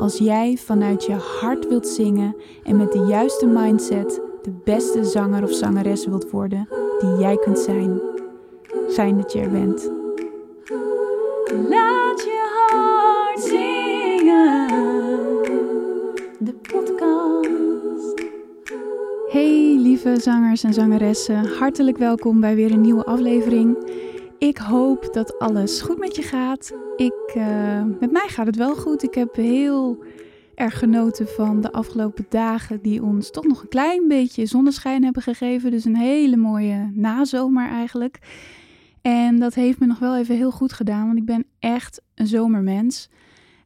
als jij vanuit je hart wilt zingen en met de juiste mindset de beste zanger of zangeres wilt worden die jij kunt zijn. Fijn dat je er bent. Laat je hart zingen. De podcast. Hey lieve zangers en zangeressen, hartelijk welkom bij weer een nieuwe aflevering. Ik hoop dat alles goed met je gaat. Ik, uh, met mij gaat het wel goed. Ik heb heel erg genoten van de afgelopen dagen die ons toch nog een klein beetje zonneschijn hebben gegeven. Dus een hele mooie nazomer eigenlijk. En dat heeft me nog wel even heel goed gedaan, want ik ben echt een zomermens.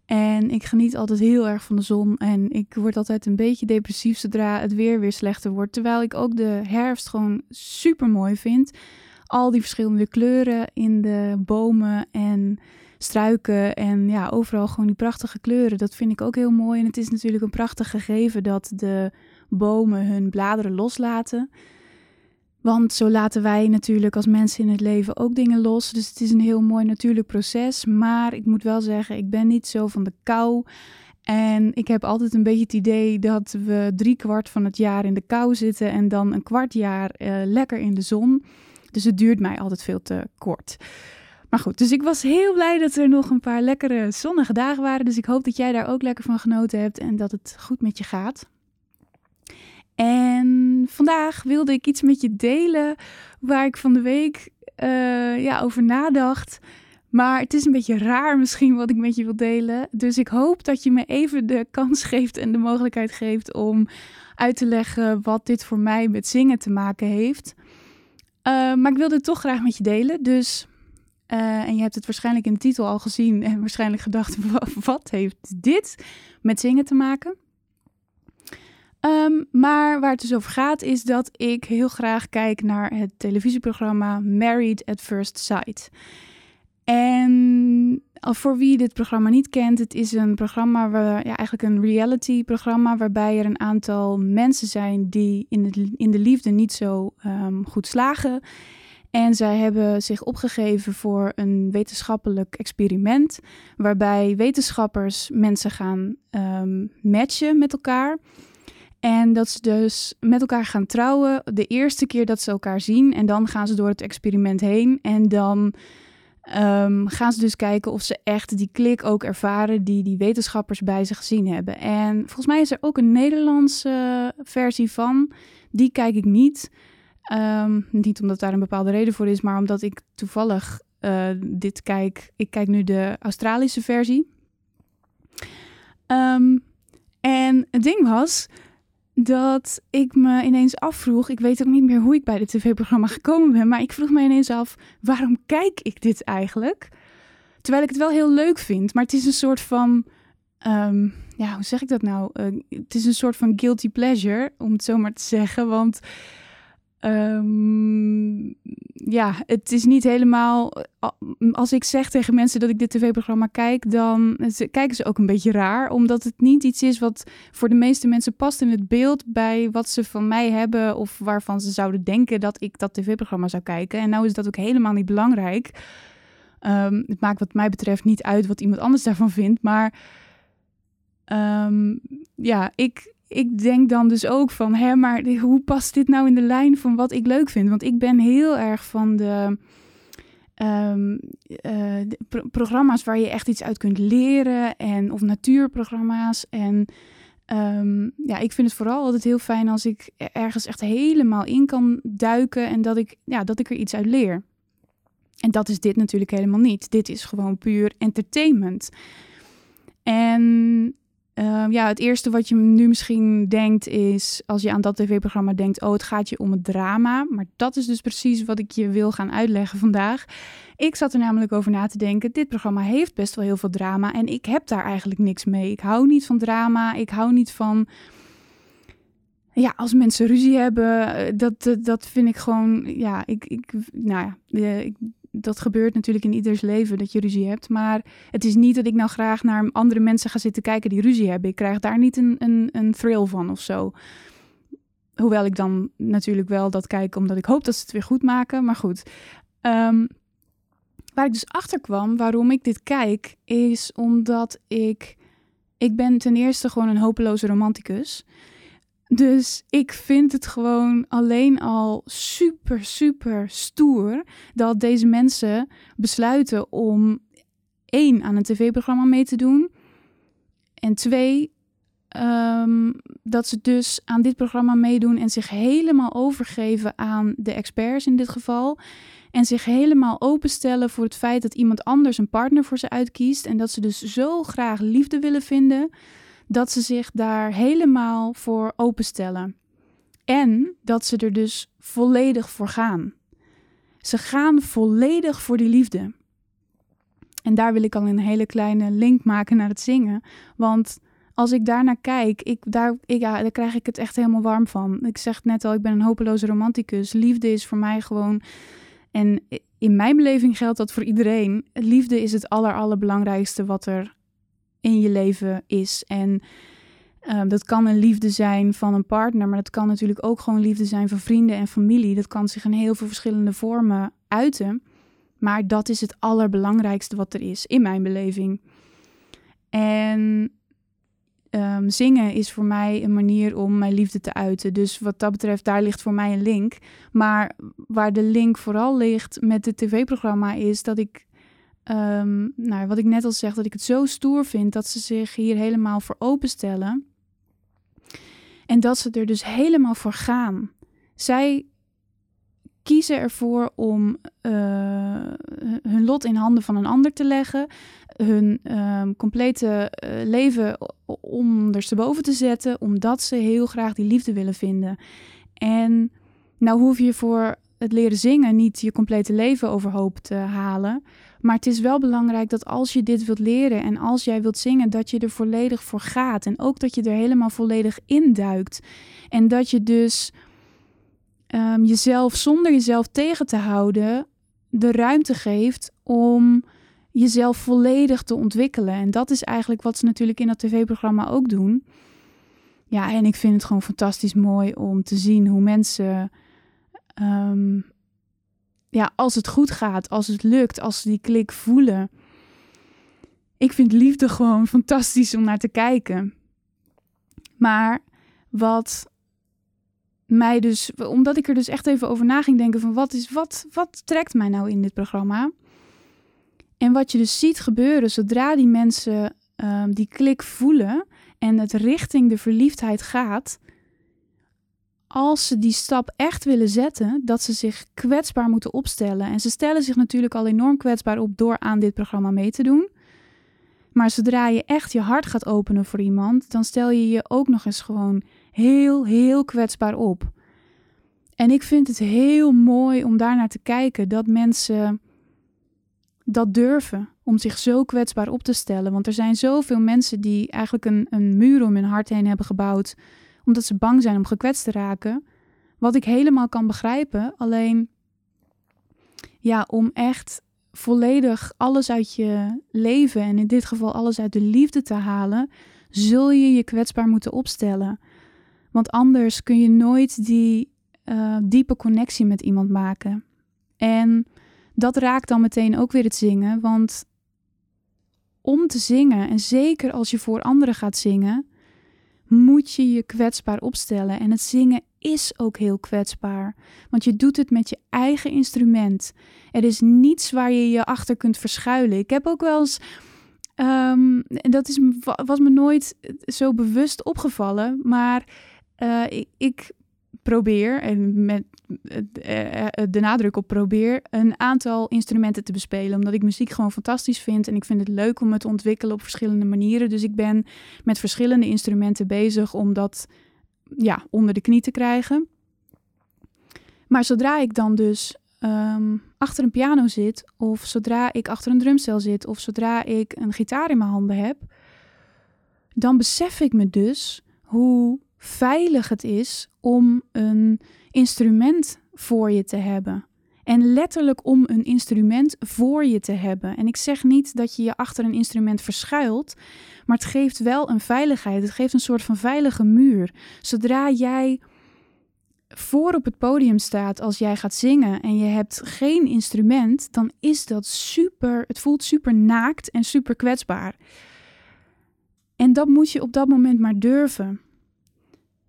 En ik geniet altijd heel erg van de zon. En ik word altijd een beetje depressief zodra het weer weer slechter wordt. Terwijl ik ook de herfst gewoon super mooi vind al die verschillende kleuren in de bomen en struiken en ja, overal gewoon die prachtige kleuren. Dat vind ik ook heel mooi. En het is natuurlijk een prachtig gegeven dat de bomen hun bladeren loslaten. Want zo laten wij natuurlijk als mensen in het leven ook dingen los. Dus het is een heel mooi natuurlijk proces. Maar ik moet wel zeggen, ik ben niet zo van de kou. En ik heb altijd een beetje het idee dat we drie kwart van het jaar in de kou zitten en dan een kwart jaar uh, lekker in de zon. Dus het duurt mij altijd veel te kort. Maar goed, dus ik was heel blij dat er nog een paar lekkere zonnige dagen waren. Dus ik hoop dat jij daar ook lekker van genoten hebt en dat het goed met je gaat. En vandaag wilde ik iets met je delen waar ik van de week uh, ja, over nadacht. Maar het is een beetje raar misschien wat ik met je wil delen. Dus ik hoop dat je me even de kans geeft en de mogelijkheid geeft om uit te leggen wat dit voor mij met zingen te maken heeft. Uh, maar ik wilde het toch graag met je delen. Dus, uh, en je hebt het waarschijnlijk in de titel al gezien en waarschijnlijk gedacht: wat heeft dit met zingen te maken? Um, maar waar het dus over gaat, is dat ik heel graag kijk naar het televisieprogramma Married at First Sight. En voor wie dit programma niet kent, het is een programma, waar, ja, eigenlijk een reality-programma, waarbij er een aantal mensen zijn die in, in de liefde niet zo um, goed slagen. En zij hebben zich opgegeven voor een wetenschappelijk experiment, waarbij wetenschappers mensen gaan um, matchen met elkaar. En dat ze dus met elkaar gaan trouwen de eerste keer dat ze elkaar zien. En dan gaan ze door het experiment heen. En dan Um, gaan ze dus kijken of ze echt die klik ook ervaren die die wetenschappers bij zich gezien hebben. En volgens mij is er ook een Nederlandse versie van. Die kijk ik niet. Um, niet omdat daar een bepaalde reden voor is, maar omdat ik toevallig uh, dit kijk. Ik kijk nu de Australische versie. Um, en het ding was, dat ik me ineens afvroeg. Ik weet ook niet meer hoe ik bij dit tv-programma gekomen ben. Maar ik vroeg me ineens af: waarom kijk ik dit eigenlijk? Terwijl ik het wel heel leuk vind. Maar het is een soort van. Um, ja, hoe zeg ik dat nou? Uh, het is een soort van guilty pleasure, om het zo maar te zeggen. Want Um, ja, het is niet helemaal. Als ik zeg tegen mensen dat ik dit tv-programma kijk, dan kijken ze ook een beetje raar. Omdat het niet iets is wat voor de meeste mensen past in het beeld bij wat ze van mij hebben. Of waarvan ze zouden denken dat ik dat tv-programma zou kijken. En nou is dat ook helemaal niet belangrijk. Um, het maakt wat mij betreft niet uit wat iemand anders daarvan vindt. Maar um, ja, ik, ik denk dan dus ook van, hè, maar hoe past dit nou in de lijn van wat ik leuk vind? Want ik ben heel erg van de, uh, pro programma's waar je echt iets uit kunt leren en of natuurprogramma's. En um, ja, ik vind het vooral altijd heel fijn als ik ergens echt helemaal in kan duiken en dat ik, ja, dat ik er iets uit leer. En dat is dit natuurlijk helemaal niet. Dit is gewoon puur entertainment. En Ehm, ja, het eerste wat je nu misschien denkt is, als je aan dat tv-programma denkt, oh, het gaat je om het drama. Maar dat is dus precies wat ik je wil gaan uitleggen vandaag. Ik zat er namelijk over na te denken, dit programma heeft best wel heel veel drama en ik heb daar eigenlijk niks mee. Ik hou niet van drama, ik hou niet van... Ja, als mensen ruzie hebben, eh, dat, dat, vind ik gewoon, ja, ik, ik, nou ja, eh, ik dat gebeurt natuurlijk in ieders leven dat je ruzie hebt. Maar het is niet dat ik nou graag naar andere mensen ga zitten kijken die ruzie hebben. Ik krijg daar niet een, een, een thrill van of zo. Hoewel ik dan natuurlijk wel dat kijk omdat ik hoop dat ze het weer goed maken. Maar goed. Um, waar ik dus achter kwam waarom ik dit kijk, is omdat ik. Ik ben ten eerste gewoon een hopeloze romanticus. Dus ik vind het gewoon alleen al super, super stoer dat deze mensen besluiten om één aan een tv-programma mee te doen. En twee, ehm, dat ze dus aan dit programma meedoen en zich helemaal overgeven aan de experts in dit geval. En zich helemaal openstellen voor het feit dat iemand anders een partner voor ze uitkiest. En dat ze dus zo graag liefde willen vinden dat ze zich daar helemaal voor openstellen. En dat ze er dus volledig voor gaan. Ze gaan volledig voor die liefde. En daar wil ik al een hele kleine link maken naar het zingen. Want als ik daarnaar kijk, ik, daar, ik, ja, daar krijg ik het echt helemaal warm van. Ik zeg net al, ik ben een hopeloze romanticus. Liefde is voor mij gewoon. En in mijn beleving geldt dat voor iedereen. Liefde is het aller, allerbelangrijkste wat er in je leven is. En ehm, dat kan een liefde zijn van een partner, maar dat kan natuurlijk ook gewoon liefde zijn van vrienden en familie. Dat kan zich in heel veel verschillende vormen uiten. Maar dat is het allerbelangrijkste wat er is, in mijn beleving. En ehm, zingen is voor mij een manier om mijn liefde te uiten. Dus wat dat betreft, daar ligt voor mij een link. Maar waar de link vooral ligt met het tv-programma is dat ik um, nou, wat ik net al zeg, dat ik het zo stoer vind dat ze zich hier helemaal voor openstellen. En dat ze er dus helemaal voor gaan. Zij kiezen ervoor om uh, hun lot in handen van een ander te leggen, hun um, complete uh, leven ondersteboven te zetten, omdat ze heel graag die liefde willen vinden. En nou hoef je voor het leren zingen niet je complete leven overhoop te halen. Maar het is wel belangrijk dat als je dit wilt leren en als jij wilt zingen, dat je er volledig voor gaat. En ook dat je er helemaal volledig induikt. En dat je dus um, jezelf, zonder jezelf tegen te houden, de ruimte geeft om jezelf volledig te ontwikkelen. En dat is eigenlijk wat ze natuurlijk in dat tv-programma ook doen. Ja, en ik vind het gewoon fantastisch mooi om te zien hoe mensen um, ja, als het goed gaat, als het lukt, als ze die klik voelen. Ik vind liefde gewoon fantastisch om naar te kijken. Maar wat mij dus, omdat ik er dus echt even over na ging denken van wat is, wat, wat trekt mij nou in dit programma? En wat je dus ziet gebeuren zodra die mensen um, die klik voelen en het richting de verliefdheid gaat, als ze die stap echt willen zetten, dat ze zich kwetsbaar moeten opstellen. En ze stellen zich natuurlijk al enorm kwetsbaar op door aan dit programma mee te doen. Maar zodra je echt je hart gaat openen voor iemand, dan stel je je ook nog eens gewoon heel, heel kwetsbaar op. En ik vind het heel mooi om daarnaar te kijken dat mensen dat durven om zich zo kwetsbaar op te stellen. Want er zijn zoveel mensen die eigenlijk een, een muur om hun hart heen hebben gebouwd omdat ze bang zijn om gekwetst te raken. Wat ik helemaal kan begrijpen. Alleen, ja, om echt volledig alles uit je leven en in dit geval alles uit de liefde te halen, zul je je kwetsbaar moeten opstellen. Want anders kun je nooit die uh, diepe connectie met iemand maken. En dat raakt dan meteen ook weer het zingen, want om te zingen, en zeker als je voor anderen gaat zingen, moet je je kwetsbaar opstellen. En het zingen is ook heel kwetsbaar, want je doet het met je eigen instrument. Er is niets waar je je achter kunt verschuilen. Ik heb ook wel eens. Um, en dat is, was me nooit zo bewust opgevallen. Maar uh, ik, ik, probeer, en met eh, de nadruk op probeer, een aantal instrumenten te bespelen. Omdat ik muziek gewoon fantastisch vind en ik vind het leuk om het te ontwikkelen op verschillende manieren. Dus ik ben met verschillende instrumenten bezig om dat ja, onder de knie te krijgen. Maar zodra ik dan dus ehm, achter een piano zit, of zodra ik achter een drumstel zit, of zodra ik een gitaar in mijn handen heb, dan besef ik me dus hoe veilig het is om een instrument voor je te hebben. En letterlijk om een instrument voor je te hebben. En ik zeg niet dat je je achter een instrument verschuilt, maar het geeft wel een veiligheid. Het geeft een soort van veilige muur. Zodra jij voor op het podium staat als jij gaat zingen en je hebt geen instrument, dan is dat super. Het voelt super naakt en super kwetsbaar. En dat moet je op dat moment maar durven.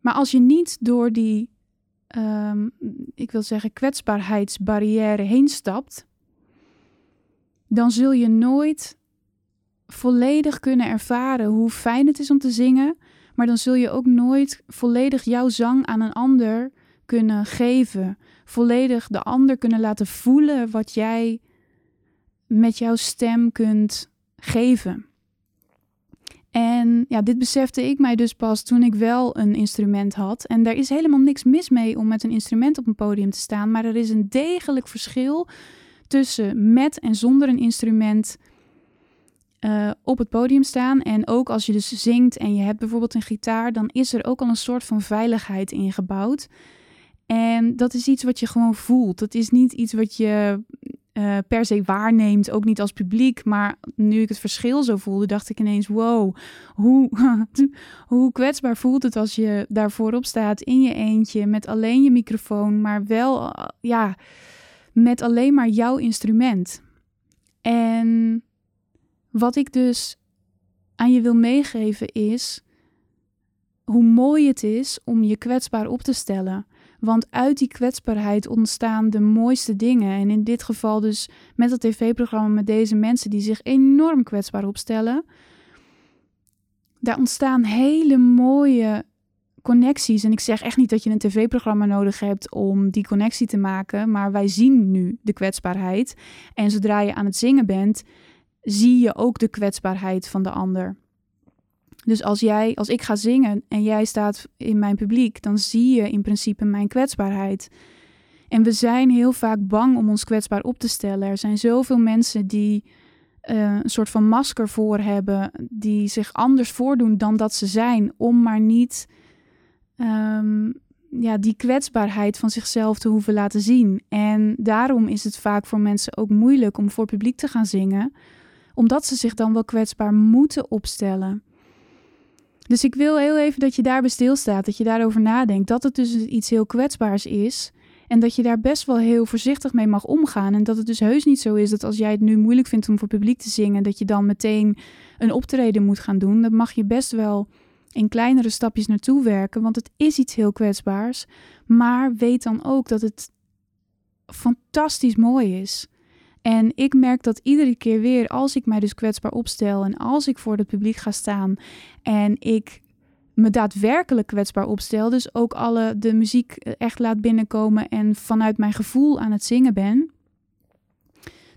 Maar als je niet door die, um, ik wil zeggen, kwetsbaarheidsbarrière heen stapt, dan zul je nooit volledig kunnen ervaren hoe fijn het is om te zingen. Maar dan zul je ook nooit volledig jouw zang aan een ander kunnen geven. Volledig de ander kunnen laten voelen wat jij met jouw stem kunt geven. En ja, dit besefte ik mij dus pas toen ik wel een instrument had. En daar is helemaal niks mis mee om met een instrument op een podium te staan. Maar er is een degelijk verschil tussen met en zonder een instrument uh, op het podium staan. En ook als je dus zingt en je hebt bijvoorbeeld een gitaar, dan is er ook al een soort van veiligheid ingebouwd. En dat is iets wat je gewoon voelt. Dat is niet iets wat je uh, per se waarneemt, ook niet als publiek. Maar nu ik het verschil zo voelde, dacht ik ineens: wow, hoe, hoe kwetsbaar voelt het als je daar voorop staat in je eentje met alleen je microfoon, maar wel uh, ja, met alleen maar jouw instrument. En wat ik dus aan je wil meegeven is hoe mooi het is om je kwetsbaar op te stellen. Want uit die kwetsbaarheid ontstaan de mooiste dingen. En in dit geval dus met het tv-programma met deze mensen die zich enorm kwetsbaar opstellen. Daar ontstaan hele mooie connecties. En ik zeg echt niet dat je een tv-programma nodig hebt om die connectie te maken. Maar wij zien nu de kwetsbaarheid. En zodra je aan het zingen bent, zie je ook de kwetsbaarheid van de ander. Dus als jij, als ik ga zingen en jij staat in mijn publiek, dan zie je in principe mijn kwetsbaarheid. En we zijn heel vaak bang om ons kwetsbaar op te stellen. Er zijn zoveel mensen die uh, een soort van masker voor hebben, die zich anders voordoen dan dat ze zijn, om maar niet um, ja, die kwetsbaarheid van zichzelf te hoeven laten zien. En daarom is het vaak voor mensen ook moeilijk om voor publiek te gaan zingen, omdat ze zich dan wel kwetsbaar moeten opstellen. Dus ik wil heel even dat je daarbij stilstaat, dat je daarover nadenkt, dat het dus iets heel kwetsbaars is. En dat je daar best wel heel voorzichtig mee mag omgaan. En dat het dus heus niet zo is dat als jij het nu moeilijk vindt om voor publiek te zingen, dat je dan meteen een optreden moet gaan doen. Dat mag je best wel in kleinere stapjes naartoe werken, want het is iets heel kwetsbaars. Maar weet dan ook dat het fantastisch mooi is. En ik merk dat iedere keer weer, als ik mij dus kwetsbaar opstel en als ik voor het publiek ga staan en ik me daadwerkelijk kwetsbaar opstel, dus ook alle de muziek echt laat binnenkomen en vanuit mijn gevoel aan het zingen ben,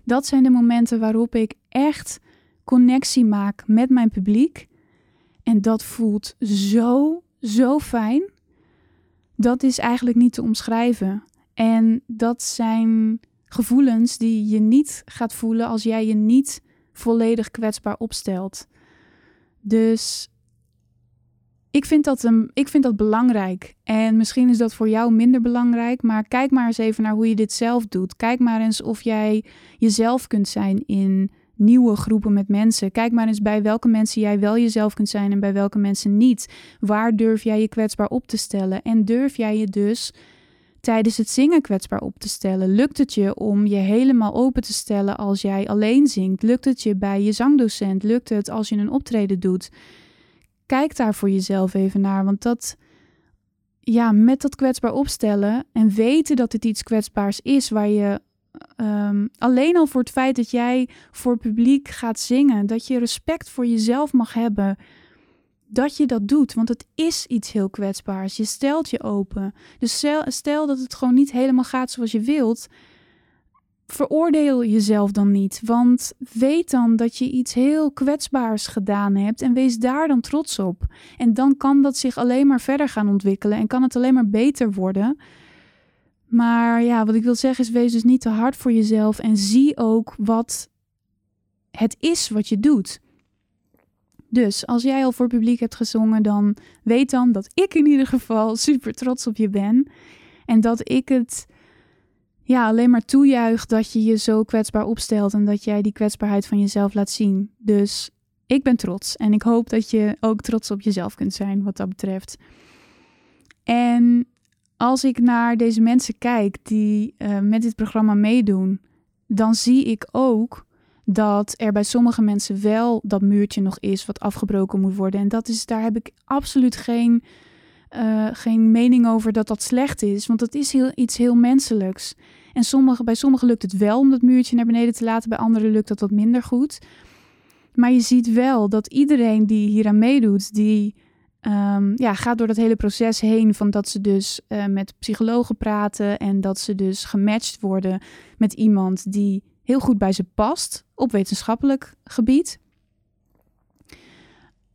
dat zijn de momenten waarop ik echt connectie maak met mijn publiek. En dat voelt zo, zo fijn. Dat is eigenlijk niet te omschrijven. En dat zijn gevoelens die je niet gaat voelen als jij je niet volledig kwetsbaar opstelt. Dus ik vind, dat een, ik vind dat belangrijk. En misschien is dat voor jou minder belangrijk, maar kijk maar eens even naar hoe je dit zelf doet. Kijk maar eens of jij jezelf kunt zijn in nieuwe groepen met mensen. Kijk maar eens bij welke mensen jij wel jezelf kunt zijn en bij welke mensen niet. Waar durf jij je kwetsbaar op te stellen? En durf jij je dus tijdens het zingen kwetsbaar op te stellen? Lukt het je om je helemaal open te stellen als jij alleen zingt? Lukt het je bij je zangdocent? Lukt het als je een optreden doet? Kijk daar voor jezelf even naar, want dat, ja, met dat kwetsbaar opstellen en weten dat het iets kwetsbaars is waar je ehm, alleen al voor het feit dat jij voor publiek gaat zingen, dat je respect voor jezelf mag hebben dat je dat doet. Want het is iets heel kwetsbaars. Je stelt je open. Dus stel, dat het gewoon niet helemaal gaat zoals je wilt. Veroordeel jezelf dan niet. Want weet dan dat je iets heel kwetsbaars gedaan hebt. En wees daar dan trots op. En dan kan dat zich alleen maar verder gaan ontwikkelen. En kan het alleen maar beter worden. Maar ja, wat ik wil zeggen is: wees dus niet te hard voor jezelf. En zie ook wat het is wat je doet. Dus als jij al voor publiek hebt gezongen, dan weet dan dat ik in ieder geval super trots op je ben. En dat ik het ja, alleen maar toejuich dat je je zo kwetsbaar opstelt en dat jij die kwetsbaarheid van jezelf laat zien. Dus ik ben trots en ik hoop dat je ook trots op jezelf kunt zijn wat dat betreft. En als ik naar deze mensen kijk die uh, met dit programma meedoen, dan zie ik ook dat er bij sommige mensen wel dat muurtje nog is wat afgebroken moet worden. En dat is, daar heb ik absoluut geen, uh, geen mening over dat dat slecht is, want dat is heel, iets heel menselijks. En sommige, bij sommigen lukt het wel om dat muurtje naar beneden te laten, bij anderen lukt dat wat minder goed. Maar je ziet wel dat iedereen die hier aan meedoet, die um, ja, gaat door dat hele proces heen van dat ze dus uh, met psychologen praten en dat ze dus gematcht worden met iemand die heel goed bij ze past op wetenschappelijk gebied.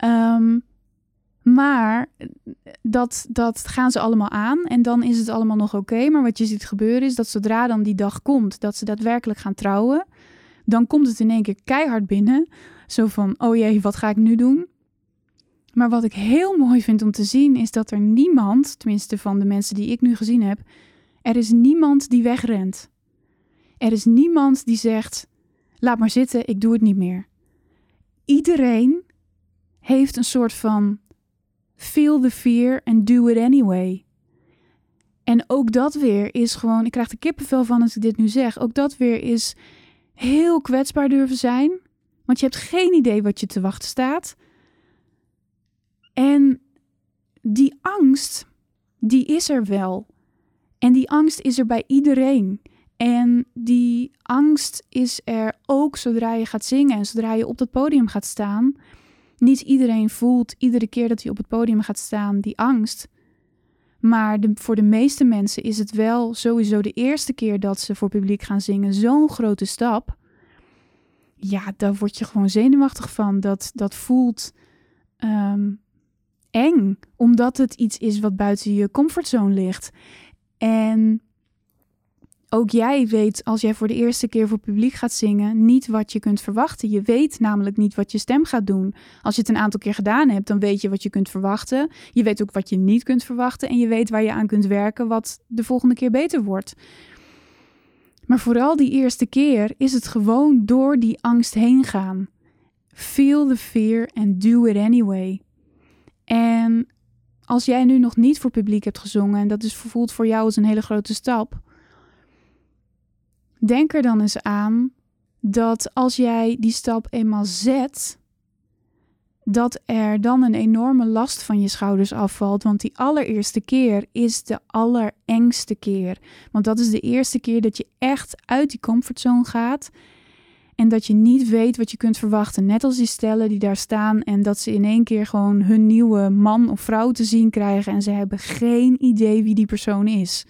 Um, maar dat, dat gaan ze allemaal aan en dan is het allemaal nog oké. Maar wat je ziet gebeuren is dat zodra dan die dag komt dat ze daadwerkelijk gaan trouwen, dan komt het in één keer keihard binnen. Zo van, oh jee, wat ga ik nu doen? Maar wat ik heel mooi vind om te zien is dat er niemand, tenminste van de mensen die ik nu gezien heb, er is niemand die wegrent. Er is niemand die zegt: laat maar zitten, ik doe het niet meer. Iedereen heeft een soort van feel the fear and do it anyway. En ook dat weer is gewoon, ik krijg er kippenvel van als ik dit nu zeg. Ook dat weer is heel kwetsbaar durven zijn. Want je hebt geen idee wat je te wachten staat. En die angst, die is er wel. En die angst is er bij iedereen. En die angst is er ook zodra je gaat zingen en zodra je op dat podium gaat staan. Niet iedereen voelt iedere keer dat hij op het podium gaat staan die angst. Maar voor de meeste mensen is het wel sowieso de eerste keer dat ze voor publiek gaan zingen zo'n grote stap. Ja, daar word je gewoon zenuwachtig van. Dat, dat voelt ehm, eng, omdat het iets is wat buiten je comfortzone ligt. En ook jij weet, als jij voor de eerste keer voor publiek gaat zingen, niet wat je kunt verwachten. Je weet namelijk niet wat je stem gaat doen. Als je het een aantal keer gedaan hebt, dan weet je wat je kunt verwachten. Je weet ook wat je niet kunt verwachten. En je weet waar je aan kunt werken, wat de volgende keer beter wordt. Maar vooral die eerste keer is het gewoon door die angst heen gaan. Feel the fear and do it anyway. En als jij nu nog niet voor publiek hebt gezongen en dat is voelt voor jou als een hele grote stap, denk er dan eens aan dat als jij die stap eenmaal zet, dat er dan een enorme last van je schouders afvalt. Want die allereerste keer is de allerengste keer. Want dat is de eerste keer dat je echt uit die comfortzone gaat en dat je niet weet wat je kunt verwachten. Net als die stellen die daar staan en dat ze in één keer gewoon hun nieuwe man of vrouw te zien krijgen en ze hebben geen idee wie die persoon is.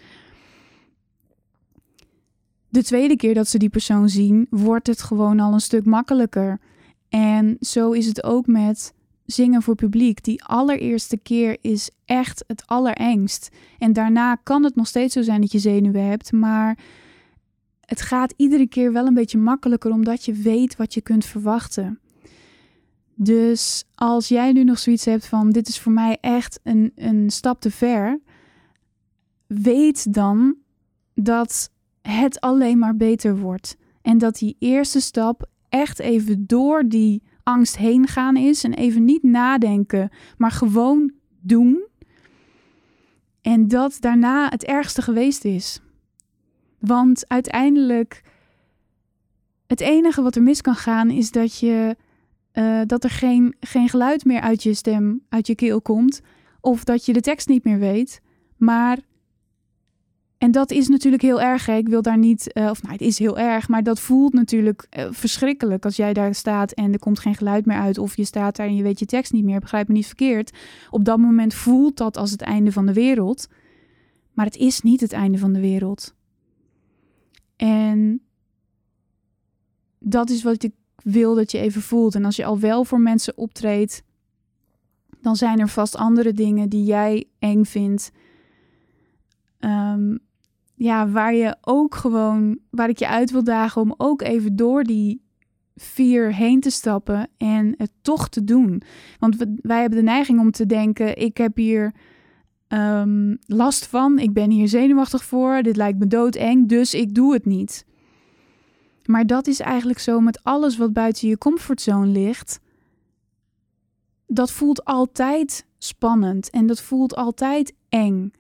De tweede keer dat ze die persoon zien, wordt het gewoon al een stuk makkelijker. En zo is het ook met zingen voor publiek. Die allereerste keer is echt het allerengst. En daarna kan het nog steeds zo zijn dat je zenuwen hebt, maar het gaat iedere keer wel een beetje makkelijker omdat je weet wat je kunt verwachten. Dus als jij nu nog zoiets hebt van dit is voor mij echt een, een stap te ver, weet dan dat het alleen maar beter wordt. En dat die eerste stap echt even door die angst heen gaan is en even niet nadenken, maar gewoon doen. En dat daarna het ergste geweest is. Want uiteindelijk, het enige wat er mis kan gaan is dat, je, uh, dat er geen, geen geluid meer uit je stem, uit je keel komt. Of dat je de tekst niet meer weet. Maar En dat is natuurlijk heel erg. Hè? Ik wil daar niet, uh, of nou, het is heel erg, maar dat voelt natuurlijk uh, verschrikkelijk als jij daar staat en er komt geen geluid meer uit, of je staat daar en je weet je tekst niet meer. Begrijp me niet verkeerd. Op dat moment voelt dat als het einde van de wereld, maar het is niet het einde van de wereld. En dat is wat ik wil dat je even voelt. En als je al wel voor mensen optreedt, dan zijn er vast andere dingen die jij eng vindt. Um, ja, waar je ook gewoon, waar ik je uit wil dagen om ook even door die vier heen te stappen en het toch te doen. Want wij hebben de neiging om te denken: ik heb hier um, last van, ik ben hier zenuwachtig voor, dit lijkt me doodeng, dus ik doe het niet. Maar dat is eigenlijk zo met alles wat buiten je comfortzone ligt. Dat voelt altijd spannend en dat voelt altijd eng.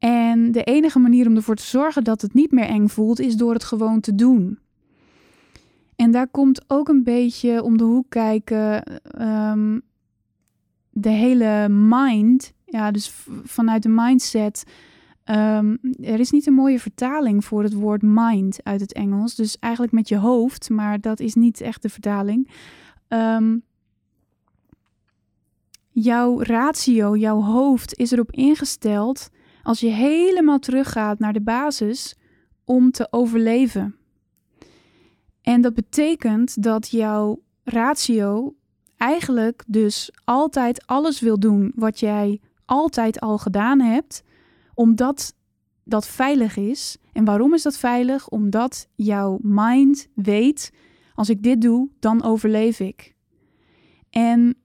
En de enige manier om ervoor te zorgen dat het niet meer eng voelt, is door het gewoon te doen. En daar komt ook een beetje om de hoek kijken um, de hele mind. Ja, dus vanuit de mindset. Um, er is niet een mooie vertaling voor het woord mind uit het Engels. Dus eigenlijk met je hoofd, maar dat is niet echt de vertaling. Um, jouw ratio, jouw hoofd is erop ingesteld als je helemaal teruggaat naar de basis om te overleven. En dat betekent dat jouw ratio eigenlijk dus altijd alles wil doen wat jij altijd al gedaan hebt, omdat dat veilig is. En waarom is dat veilig? Omdat jouw mind weet: als ik dit doe, dan overleef ik. En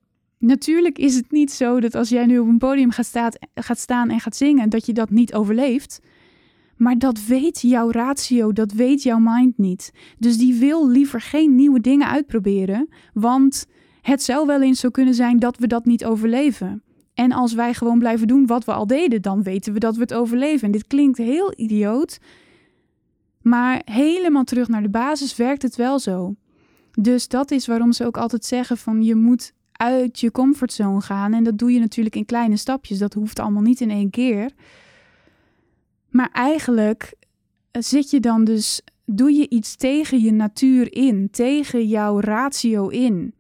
Natuurlijk is het niet zo dat als jij nu op een podium gaat, gaat staan en gaat zingen, dat je dat niet overleeft. Maar dat weet jouw ratio, dat weet jouw mind niet. Dus die wil liever geen nieuwe dingen uitproberen, want het zou wel eens zo kunnen zijn dat we dat niet overleven. En als wij gewoon blijven doen wat we al deden, dan weten we dat we het overleven. En dit klinkt heel idioot, maar helemaal terug naar de basis werkt het wel zo. Dus dat is waarom ze ook altijd zeggen van je moet uit je comfortzone gaan. En dat doe je natuurlijk in kleine stapjes. Dat hoeft allemaal niet in één keer. Maar eigenlijk eh, zit je dan dus, doe je iets tegen je natuur in, tegen jouw ratio in.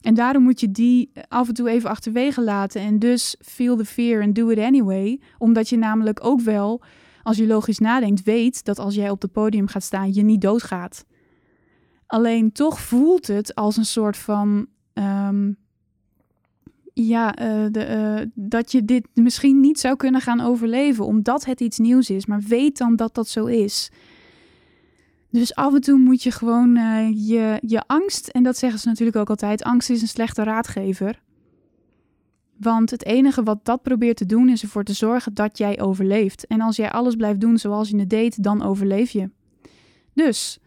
En daarom moet je die af en toe even achterwege laten. En dus feel the fear and do it anyway. Omdat je namelijk ook wel, als je logisch nadenkt, weet dat als jij op het podium gaat staan, je niet doodgaat. Alleen toch voelt het als een soort van ehm, ja, uh, de, uh, dat je dit misschien niet zou kunnen gaan overleven, omdat het iets nieuws is. Maar weet dan dat dat zo is. Dus af en toe moet je gewoon uh, je, je angst, en dat zeggen ze natuurlijk ook altijd: angst is een slechte raadgever. Want het enige wat dat probeert te doen, is ervoor te zorgen dat jij overleeft. En als jij alles blijft doen zoals je het deed, dan overleef je. Dus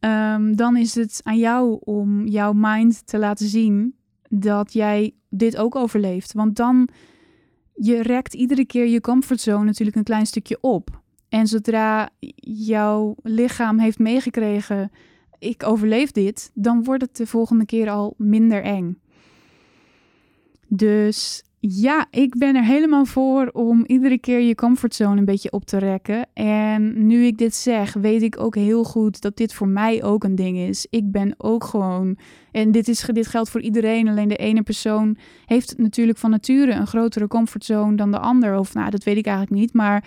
um, dan is het aan jou om jouw mind te laten zien dat jij dit ook overleeft. Want dan je rekt iedere keer je comfortzone natuurlijk een klein stukje op. En zodra jouw lichaam heeft meegekregen, ik overleef dit, dan wordt het de volgende keer al minder eng. Dus ja, ik ben er helemaal voor om iedere keer je comfortzone een beetje op te rekken. En nu ik dit zeg, weet ik ook heel goed dat dit voor mij ook een ding is. Ik ben ook gewoon. En dit, is, dit geldt voor iedereen. Alleen de ene persoon heeft natuurlijk van nature een grotere comfortzone dan de ander. Of nou, dat weet ik eigenlijk niet. Maar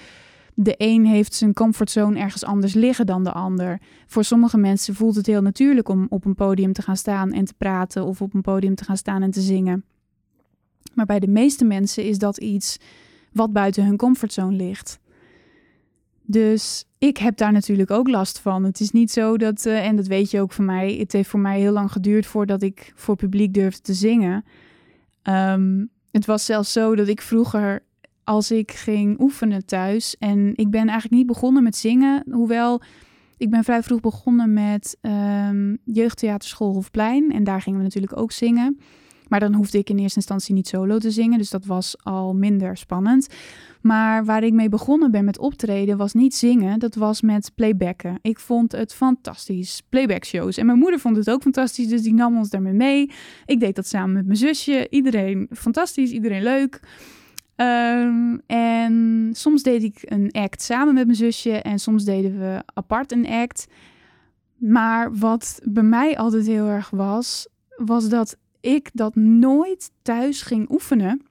de een heeft zijn comfortzone ergens anders liggen dan de ander. Voor sommige mensen voelt het heel natuurlijk om op een podium te gaan staan en te praten. Of op een podium te gaan staan en te zingen. Maar bij de meeste mensen is dat iets wat buiten hun comfortzone ligt. Dus ik heb daar natuurlijk ook last van. Het is niet zo dat, uh, en dat weet je ook van mij, het heeft voor mij heel lang geduurd voordat ik voor publiek durfde te zingen. Um, het was zelfs zo dat ik vroeger, als ik ging oefenen thuis, en ik ben eigenlijk niet begonnen met zingen, hoewel ik ben vrij vroeg begonnen met um, jeugdtheaterschool Hofplein. En daar gingen we natuurlijk ook zingen. Maar dan hoefde ik in eerste instantie niet solo te zingen, dus dat was al minder spannend. Maar waar ik mee begonnen ben met optreden was niet zingen, dat was met playbacken. Ik vond het fantastisch, playback shows. En mijn moeder vond het ook fantastisch, dus die nam ons daarmee mee. Ik deed dat samen met mijn zusje. Iedereen fantastisch, iedereen leuk. Ehm, en soms deed ik een act samen met mijn zusje en soms deden we apart een act. Maar wat bij mij altijd heel erg was, was dat ik dat nooit thuis ging oefenen.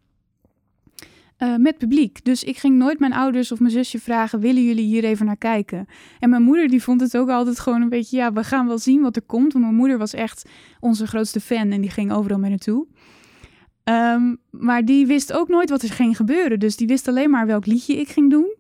Uh, met publiek. Dus ik ging nooit mijn ouders of mijn zusje vragen: willen jullie hier even naar kijken? En mijn moeder die vond het ook altijd gewoon een beetje: ja, we gaan wel zien wat er komt. Want mijn moeder was echt onze grootste fan en die ging overal mee naartoe. Um, maar die wist ook nooit wat er ging gebeuren. Dus die wist alleen maar welk liedje ik ging doen.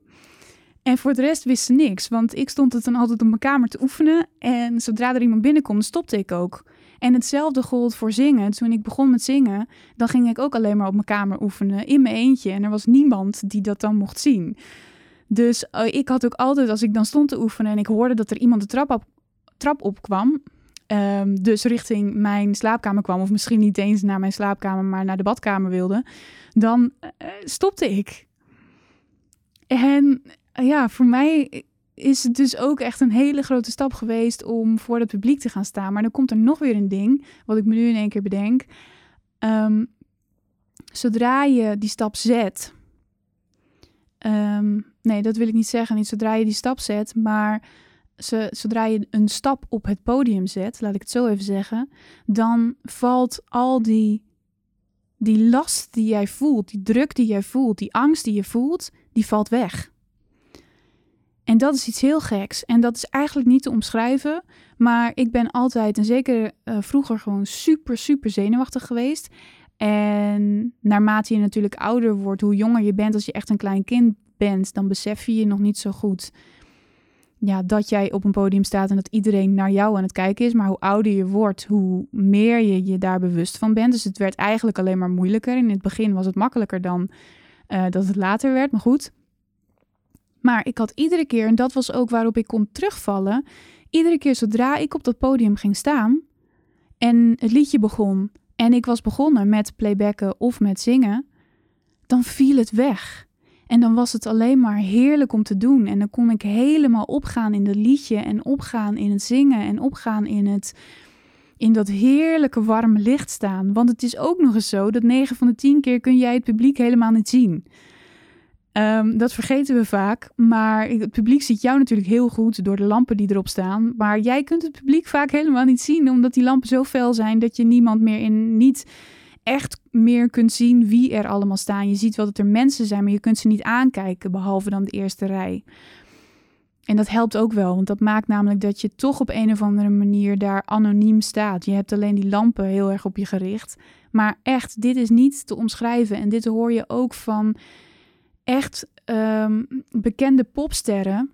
En voor de rest wist ze niks. Want ik stond het dan altijd op mijn kamer te oefenen. En zodra er iemand binnenkwam, stopte ik ook. En hetzelfde gold voor zingen. Toen ik begon met zingen, dan ging ik ook alleen maar op mijn kamer oefenen. In mijn eentje. En er was niemand die dat dan mocht zien. Dus uh, ik had ook altijd, als ik dan stond te oefenen en ik hoorde dat er iemand de trap op, trap opkwam, um, dus richting mijn slaapkamer kwam, of misschien niet eens naar mijn slaapkamer, maar naar de badkamer wilde, dan uh, stopte ik. En ja, voor mij is het dus ook echt een hele grote stap geweest om voor het publiek te gaan staan. Maar dan komt er nog weer een ding, wat ik me nu in één keer bedenk. Um, zodra je die stap zet. Um, nee, dat wil ik niet zeggen. Niet zodra je die stap zet, maar ze, zodra je een stap op het podium zet, laat ik het zo even zeggen, dan valt al die, die last die jij voelt, die druk die jij voelt, die angst die je voelt, die valt weg. En dat is iets heel geks. En dat is eigenlijk niet te omschrijven. Maar ik ben altijd, en zeker uh, vroeger, gewoon super, super zenuwachtig geweest. En naarmate je natuurlijk ouder wordt, hoe jonger je bent, als je echt een klein kind bent, dan besef je je nog niet zo goed ja, dat jij op een podium staat en dat iedereen naar jou aan het kijken is. Maar hoe ouder je wordt, hoe meer je je daar bewust van bent. Dus het werd eigenlijk alleen maar moeilijker. In het begin was het makkelijker dan uh, dat het later werd. Maar goed. Maar ik had iedere keer, en dat was ook waarop ik kon terugvallen. Iedere keer zodra ik op dat podium ging staan en het liedje begon. En ik was begonnen met playbacken of met zingen. Dan viel het weg. En dan was het alleen maar heerlijk om te doen. En dan kon ik helemaal opgaan in dat liedje en opgaan in het zingen en opgaan in het in dat heerlijke warme licht staan. Want het is ook nog eens zo dat 9 van de 10 keer kun jij het publiek helemaal niet zien. Um, dat vergeten we vaak, maar het publiek ziet jou natuurlijk heel goed door de lampen die erop staan. Maar jij kunt het publiek vaak helemaal niet zien, omdat die lampen zo fel zijn dat je niemand meer in niet echt meer kunt zien wie er allemaal staan. Je ziet wel dat er mensen zijn, maar je kunt ze niet aankijken, behalve dan de eerste rij. En dat helpt ook wel, want dat maakt namelijk dat je toch op een of andere manier daar anoniem staat. Je hebt alleen die lampen heel erg op je gericht. Maar echt, dit is niet te omschrijven. En dit hoor je ook van echt um, bekende popsterren,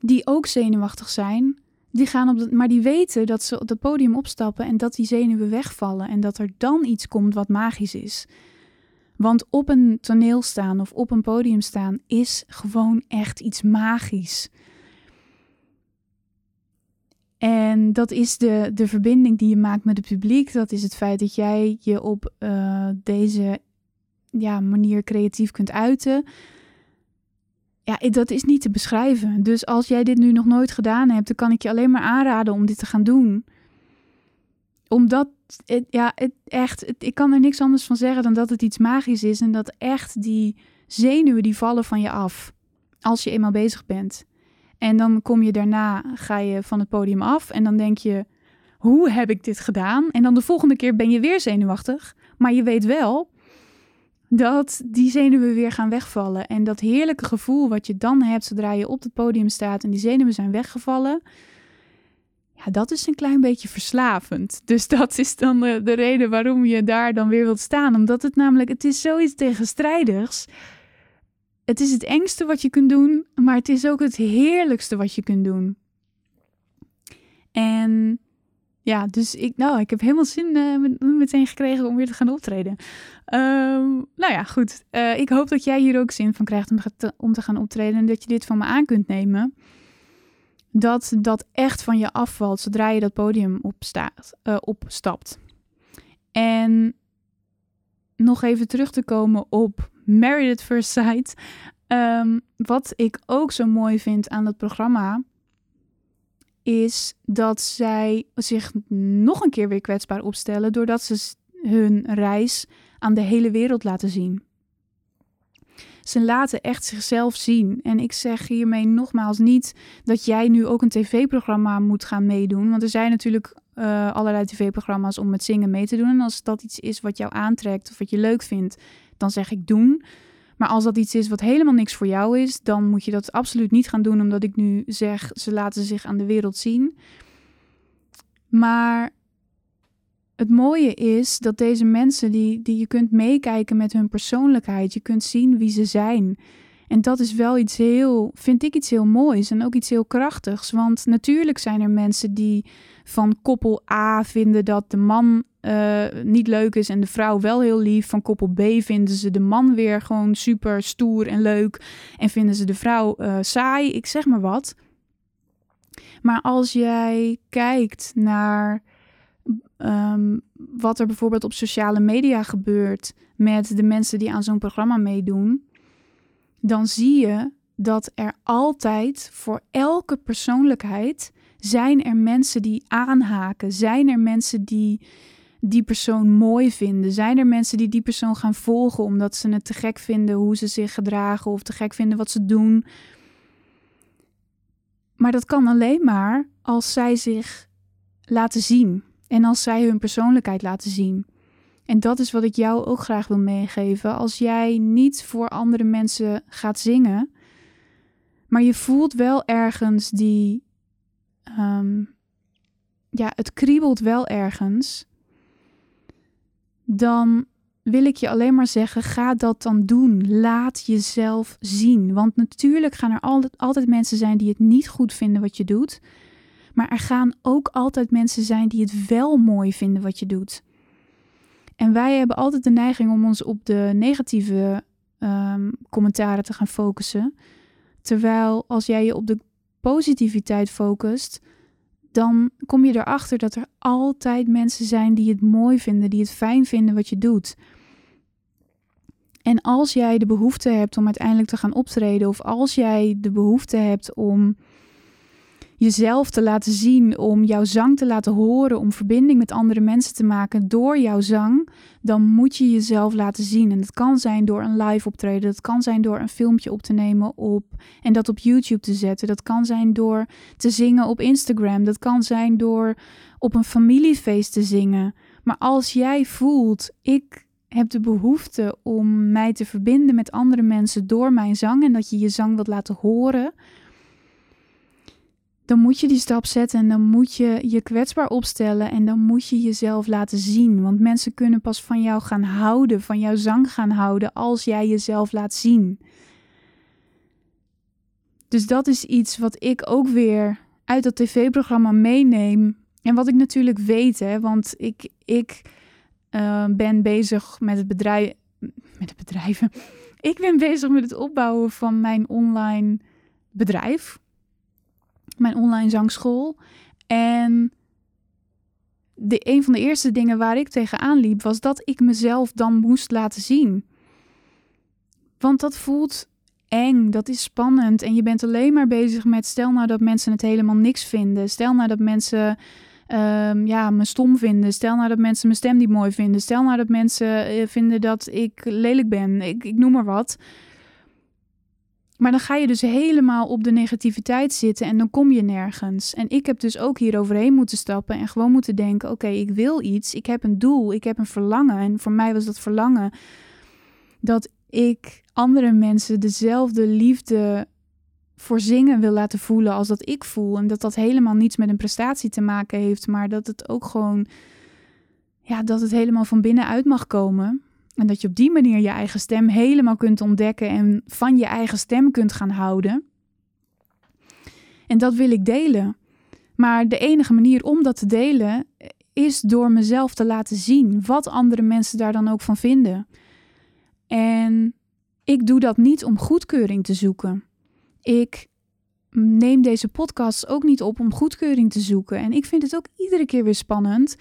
die ook zenuwachtig zijn die gaan op maar die weten dat ze op het podium opstappen en dat die zenuwen wegvallen en dat er dan iets komt wat magisch is. Want op een toneel staan of op een podium staan is gewoon echt iets magisch. En dat is de, de verbinding die je maakt met het publiek. Dat is het feit dat jij je op uh, deze ja, manier creatief kunt uiten ja, dat is niet te beschrijven. Dus als jij dit nu nog nooit gedaan hebt, dan kan ik je alleen maar aanraden om dit te gaan doen. Omdat, ja, het echt, ik kan er niks anders van zeggen dan dat het iets magisch is. En dat echt die zenuwen die vallen van je af. Als je eenmaal bezig bent. En dan kom je daarna, ga je van het podium af. En dan denk je, hoe heb ik dit gedaan? En dan de volgende keer ben je weer zenuwachtig. Maar je weet wel, dat die zenuwen weer gaan wegvallen. En dat heerlijke gevoel wat je dan hebt zodra je op het podium staat en die zenuwen zijn weggevallen. Ja, dat is een klein beetje verslavend. Dus dat is dan de, de reden waarom je daar dan weer wilt staan. Omdat het namelijk, het is zoiets tegenstrijdigs. Het is het engste wat je kunt doen, maar het is ook het heerlijkste wat je kunt doen. En ja, dus ik, nou, ik heb helemaal zin uh, meteen gekregen om weer te gaan optreden. Um, nou ja, goed. Uh, ik hoop dat jij hier ook zin van krijgt om te, om te gaan optreden en dat je dit van me aan kunt nemen. Dat dat echt van je afvalt zodra je dat podium opstaat, uh, opstapt. En nog even terug te komen op Married at First Sight. Wat ik ook zo mooi vind aan dat programma is dat zij zich nog een keer weer kwetsbaar opstellen doordat ze hun reis aan de hele wereld laten zien. Ze laten echt zichzelf zien. En ik zeg hiermee nogmaals niet dat jij nu ook een tv-programma moet gaan meedoen. Want er zijn natuurlijk uh, allerlei tv-programma's om met zingen mee te doen. En als dat iets is wat jou aantrekt of wat je leuk vindt, dan zeg ik doen. Maar als dat iets is wat helemaal niks voor jou is, dan moet je dat absoluut niet gaan doen, omdat ik nu zeg ze laten zich aan de wereld zien. Maar het mooie is dat deze mensen, die, die je kunt meekijken met hun persoonlijkheid, je kunt zien wie ze zijn. En dat is wel iets heel, vind ik iets heel moois en ook iets heel krachtigs. Want natuurlijk zijn er mensen die van koppel A vinden dat de man uh, niet leuk is en de vrouw wel heel lief. Van koppel B vinden ze de man weer gewoon super stoer en leuk. En vinden ze de vrouw uh, saai. Ik zeg maar wat. Maar als jij kijkt naar um, wat er bijvoorbeeld op sociale media gebeurt met de mensen die aan zo'n programma meedoen, dan zie je dat er altijd voor elke persoonlijkheid zijn er mensen die aanhaken, zijn er mensen die die persoon mooi vinden, zijn er mensen die die persoon gaan volgen omdat ze het te gek vinden hoe ze zich gedragen of te gek vinden wat ze doen. Maar dat kan alleen maar als zij zich laten zien en als zij hun persoonlijkheid laten zien. En dat is wat ik jou ook graag wil meegeven. Als jij niet voor andere mensen gaat zingen, maar je voelt wel ergens die. Um, ja, het kriebelt wel ergens. Dan wil ik je alleen maar zeggen: ga dat dan doen. Laat jezelf zien. Want natuurlijk gaan er altijd, mensen zijn die het niet goed vinden wat je doet. Maar er gaan ook altijd mensen zijn die het wel mooi vinden wat je doet. En wij hebben altijd de neiging om ons op de negatieve um, commentaren te gaan focussen. Terwijl als jij je op de positiviteit focust, dan kom je erachter dat er altijd mensen zijn die het mooi vinden, die het fijn vinden wat je doet. En als jij de behoefte hebt om uiteindelijk te gaan optreden, of als jij de behoefte hebt om jezelf te laten zien, om jouw zang te laten horen, om verbinding met andere mensen te maken door jouw zang, dan moet je jezelf laten zien. En dat kan zijn door een live optreden, dat kan zijn door een filmpje op te nemen op en dat op YouTube te zetten, dat kan zijn door te zingen op Instagram, dat kan zijn door op een familiefeest te zingen. Maar als jij voelt, ik heb de behoefte om mij te verbinden met andere mensen door mijn zang en dat je je zang wilt laten horen, dan moet je die stap zetten en dan moet je je kwetsbaar opstellen en dan moet je jezelf laten zien. Want mensen kunnen pas van jou gaan houden, van jouw zang gaan houden, als jij jezelf laat zien. Dus dat is iets wat ik ook weer uit dat tv-programma meeneem. En wat ik natuurlijk weet, hè, want ik, ik uh, ben bezig met het bedrijf. Met het bedrijven. Ik ben bezig met het opbouwen van mijn online bedrijf mijn online zangschool. En de, een van de eerste dingen waar ik tegenaan liep, was dat ik mezelf dan moest laten zien. Want dat voelt eng, dat is spannend. En je bent alleen maar bezig met, stel nou dat mensen het helemaal niks vinden. Stel nou dat mensen um, ja, me stom vinden. Stel nou dat mensen mijn stem niet mooi vinden. Stel nou dat mensen eh, vinden dat ik lelijk ben. Ik, ik noem maar wat. Maar dan ga je dus helemaal op de negativiteit zitten en dan kom je nergens. En ik heb dus ook hier overheen moeten stappen en gewoon moeten denken: oké, ik wil iets, ik heb een doel, ik heb een verlangen. En voor mij was dat verlangen dat ik andere mensen dezelfde liefde voor zingen wil laten voelen als dat ik voel. En dat dat helemaal niets met een prestatie te maken heeft, maar dat het ook gewoon, ja, dat het helemaal van binnenuit mag komen. En dat je op die manier je eigen stem helemaal kunt ontdekken en van je eigen stem kunt gaan houden. En dat wil ik delen. Maar de enige manier om dat te delen is door mezelf te laten zien wat andere mensen daar dan ook van vinden. En ik doe dat niet om goedkeuring te zoeken. Ik neem deze podcast ook niet op om goedkeuring te zoeken. En ik vind het ook iedere keer weer spannend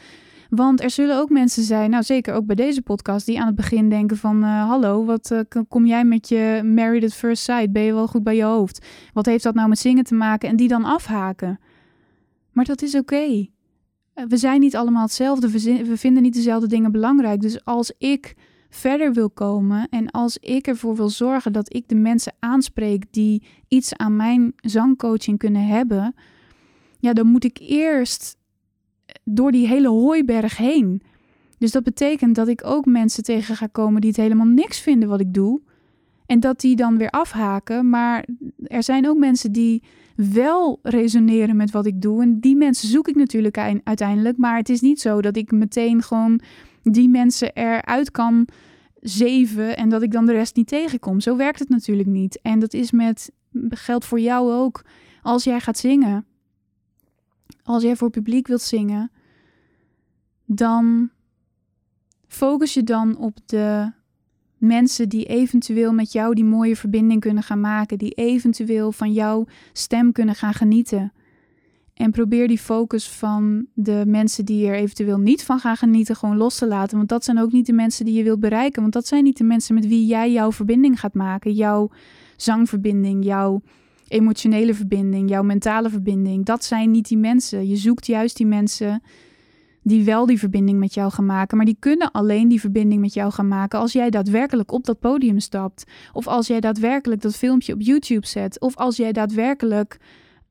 want er zullen ook mensen zijn, nou zeker ook bij deze podcast, die aan het begin denken van... Uh, hallo, wat uh, kom jij met je Married at First Sight? Ben je wel goed bij je hoofd? Wat heeft dat nou met zingen te maken? En die dan afhaken. Maar dat is oké. Eh, we zijn niet allemaal hetzelfde. We, we vinden niet dezelfde dingen belangrijk. Dus als ik verder wil komen en als ik ervoor wil zorgen dat ik de mensen aanspreek die iets aan mijn zangcoaching kunnen hebben, ja, dan moet ik eerst door die hele hooiberg heen. Dus dat betekent dat ik ook mensen tegen ga komen die het helemaal niks vinden wat ik doe. En dat die dan weer afhaken. Maar er zijn ook mensen die wel resoneren met wat ik doe. En die mensen zoek ik natuurlijk uiteindelijk. Maar het is niet zo dat ik meteen gewoon die mensen eruit kan zeven en dat ik dan de rest niet tegenkom. Zo werkt het natuurlijk niet. En dat is met geldt voor jou ook. Als jij gaat zingen, als jij voor publiek wilt zingen, dan focus je dan op de mensen die eventueel met jou die mooie verbinding kunnen gaan maken, die eventueel van jouw stem kunnen gaan genieten. En probeer die focus van de mensen die er eventueel niet van gaan genieten gewoon los te laten. Want dat zijn ook niet de mensen die je wilt bereiken. Want dat zijn niet de mensen met wie jij jouw verbinding gaat maken. Jouw zangverbinding, jouw emotionele verbinding, jouw mentale verbinding. Dat zijn niet die mensen. Je zoekt juist die mensen die wel die verbinding met jou gaan maken. Maar die kunnen alleen die verbinding met jou gaan maken als jij daadwerkelijk op dat podium stapt. Of als jij daadwerkelijk dat filmpje op YouTube zet. Of als jij daadwerkelijk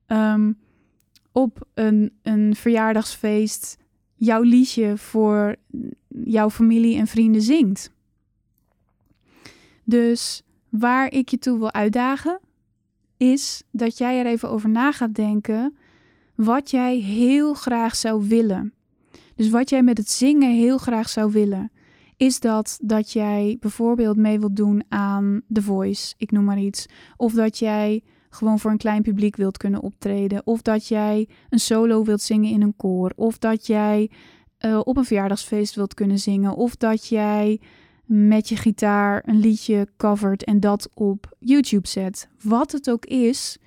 ehm, op een, een verjaardagsfeest jouw liedje voor jouw familie en vrienden zingt. Dus waar ik je toe wil uitdagen, is dat jij er even over na gaat denken wat jij heel graag zou willen. Dus wat jij met het zingen heel graag zou willen, is dat dat jij bijvoorbeeld mee wilt doen aan The Voice, ik noem maar iets. Of dat jij gewoon voor een klein publiek wilt kunnen optreden. Of dat jij een solo wilt zingen in een koor. Of dat jij uh, op een verjaardagsfeest wilt kunnen zingen. Of dat jij met je gitaar een liedje covert en dat op YouTube zet. Wat het ook is,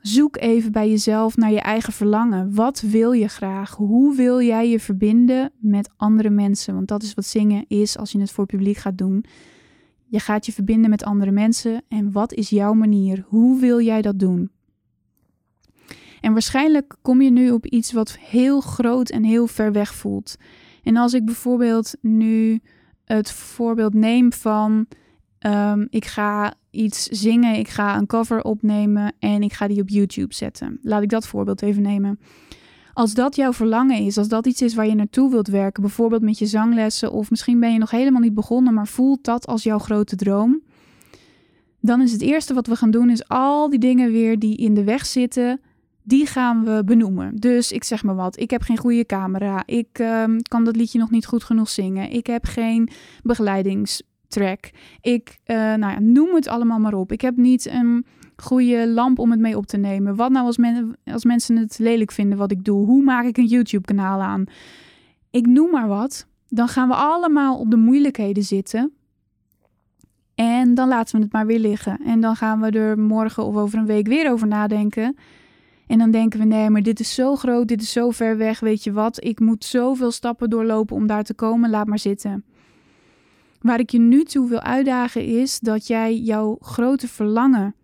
zoek even bij jezelf naar je eigen verlangen. Wat wil je graag? Hoe wil jij je verbinden met andere mensen? Want dat is wat zingen is als je het voor publiek gaat doen. Je gaat je verbinden met andere mensen en wat is jouw manier? Hoe wil jij dat doen? En waarschijnlijk kom je nu op iets wat heel groot en heel ver weg voelt. En als ik bijvoorbeeld nu het voorbeeld neem van um, ik ga iets zingen, ik ga een cover opnemen en ik ga die op YouTube zetten. Laat ik dat voorbeeld even nemen. Als dat jouw verlangen is, als dat iets is waar je naartoe wilt werken, bijvoorbeeld met je zanglessen, of misschien ben je nog helemaal niet begonnen, maar voelt dat als jouw grote droom, dan is het eerste wat we gaan doen, is al die dingen weer die in de weg zitten, die gaan we benoemen. Dus ik zeg maar wat, ik heb geen goede camera, ik ehm, kan dat liedje nog niet goed genoeg zingen, ik heb geen begeleidingstrack, ik, uh, nou ja, noem het allemaal maar op. Ik heb niet een goede lamp om het mee op te nemen? Wat nou als, men, als mensen het lelijk vinden wat ik doe? Hoe maak ik een YouTube-kanaal aan? Ik noem maar wat. Dan gaan we allemaal op de moeilijkheden zitten. En dan laten we het maar weer liggen. En dan gaan we er morgen of over een week weer over nadenken. En dan denken we: nee, maar dit is zo groot, dit is zo ver weg. Weet je wat? Ik moet zoveel stappen doorlopen om daar te komen. Laat maar zitten. Waar ik je nu toe wil uitdagen is dat jij jouw grote verlangen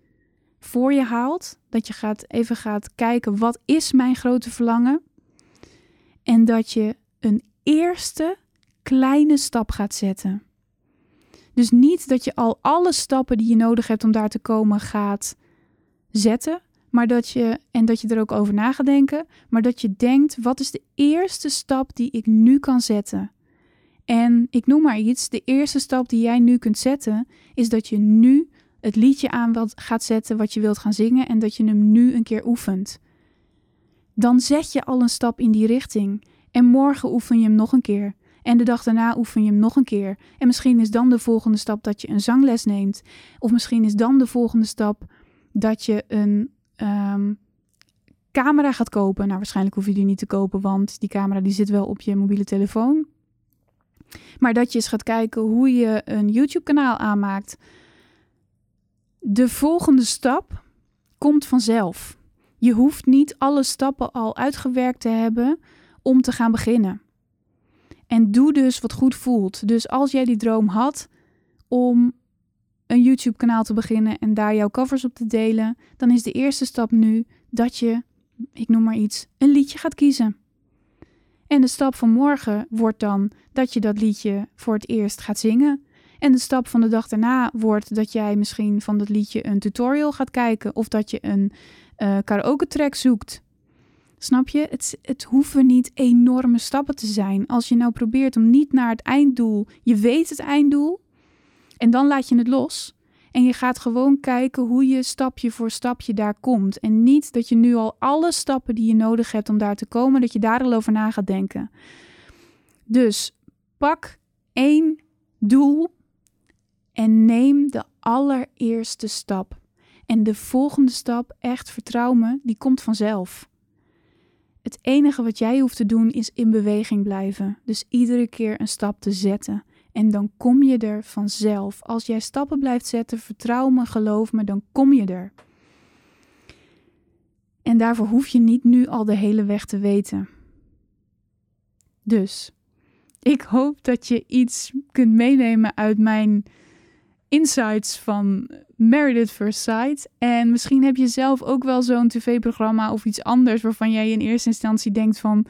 voor je haalt. Dat je gaat, even gaat kijken, wat is mijn grote verlangen? En dat je een eerste kleine stap gaat zetten. Dus niet dat je al alle stappen die je nodig hebt om daar te komen gaat zetten, maar dat je en dat je er ook over na gaat denken, maar dat je denkt: wat is de eerste stap die ik nu kan zetten? En ik noem maar iets: de eerste stap die jij nu kunt zetten is dat je nu het liedje aan wat gaat zetten wat je wilt gaan zingen en dat je hem nu een keer oefent. Dan zet je al een stap in die richting. En morgen oefen je hem nog een keer. En de dag daarna oefen je hem nog een keer. En misschien is dan de volgende stap dat je een zangles neemt. Of misschien is dan de volgende stap dat je een um, camera gaat kopen. Nou, waarschijnlijk hoef je die niet te kopen, want die camera die zit wel op je mobiele telefoon. Maar dat je eens gaat kijken hoe je een YouTube-kanaal aanmaakt de volgende stap komt vanzelf. Je hoeft niet alle stappen al uitgewerkt te hebben om te gaan beginnen. En doe dus wat goed voelt. Dus als jij die droom had om een YouTube-kanaal te beginnen en daar jouw covers op te delen, dan is de eerste stap nu dat je, ik noem maar iets, een liedje gaat kiezen. En de stap van morgen wordt dan dat je dat liedje voor het eerst gaat zingen. En de stap van de dag daarna wordt dat jij misschien van dat liedje een tutorial gaat kijken of dat je een uh, karaoke track zoekt. Snap je? Het, het hoeven niet enorme stappen te zijn. Als je nou probeert om niet naar het einddoel, je weet het einddoel, en dan laat je het los. En je gaat gewoon kijken hoe je stapje voor stapje daar komt. En niet dat je nu al alle stappen die je nodig hebt om daar te komen, dat je daar al over na gaat denken. Dus pak één doel en neem de allereerste stap. En de volgende stap, echt vertrouw me, die komt vanzelf. Het enige wat jij hoeft te doen is in beweging blijven. Dus iedere keer een stap te zetten. En dan kom je er vanzelf. Als jij stappen blijft zetten, vertrouw me, geloof me, dan kom je er. En daarvoor hoef je niet nu al de hele weg te weten. Dus, ik hoop dat je iets kunt meenemen uit mijn insights van Married at Sight. En misschien heb je zelf ook wel zo'n tv-programma of iets anders waarvan jij in eerste instantie denkt van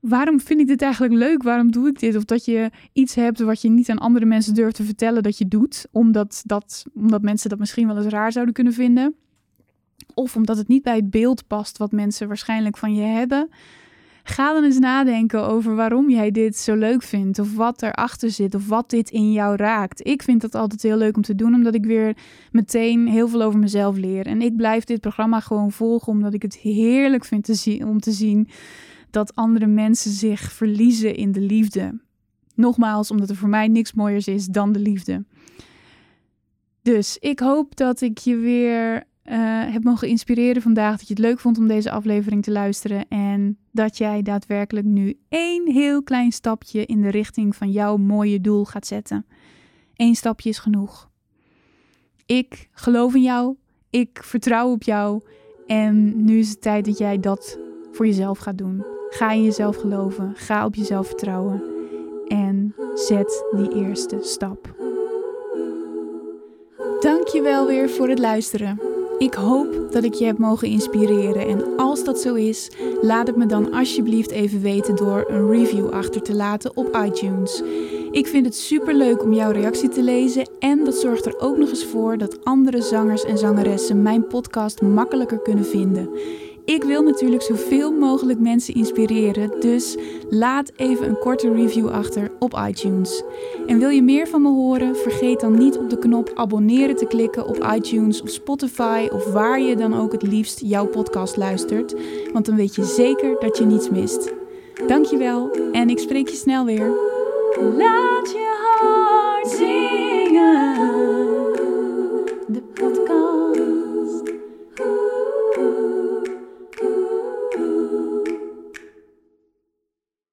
waarom vind ik dit eigenlijk leuk? Waarom doe ik dit? Of dat je iets hebt wat je niet aan andere mensen durft te vertellen dat je doet, omdat, dat, omdat mensen dat misschien wel eens raar zouden kunnen vinden. Of omdat het niet bij het beeld past wat mensen waarschijnlijk van je hebben. Ga dan eens nadenken over waarom jij dit zo leuk vindt, of wat erachter zit, of wat dit in jou raakt. Ik vind dat altijd heel leuk om te doen, omdat ik weer meteen heel veel over mezelf leer. En ik blijf dit programma gewoon volgen, omdat ik het heerlijk vind te zien, om te zien dat andere mensen zich verliezen in de liefde. Nogmaals, omdat er voor mij niks mooiers is dan de liefde. Dus ik hoop dat ik je weer uh, heb mogen inspireren vandaag. Dat je het leuk vond om deze aflevering te luisteren. En dat jij daadwerkelijk nu één heel klein stapje in de richting van jouw mooie doel gaat zetten. Eén stapje is genoeg. Ik geloof in jou. Ik vertrouw op jou. En nu is het tijd dat jij dat voor jezelf gaat doen. Ga in jezelf geloven. Ga op jezelf vertrouwen. En zet die eerste stap. Dankjewel weer voor het luisteren. Ik hoop dat ik je heb mogen inspireren en als dat zo is, laat het me dan alsjeblieft even weten door een review achter te laten op iTunes. Ik vind het super leuk om jouw reactie te lezen en dat zorgt er ook nog eens voor dat andere zangers en zangeressen mijn podcast makkelijker kunnen vinden ik wil natuurlijk zoveel mogelijk mensen inspireren, dus laat even een korte review achter op iTunes. En wil je meer van me horen? Vergeet dan niet op de knop abonneren te klikken op iTunes of Spotify of waar je dan ook het liefst jouw podcast luistert, want dan weet je zeker dat je niets mist. Dankjewel en ik spreek je snel weer. Laat je hart zingen. De podcast.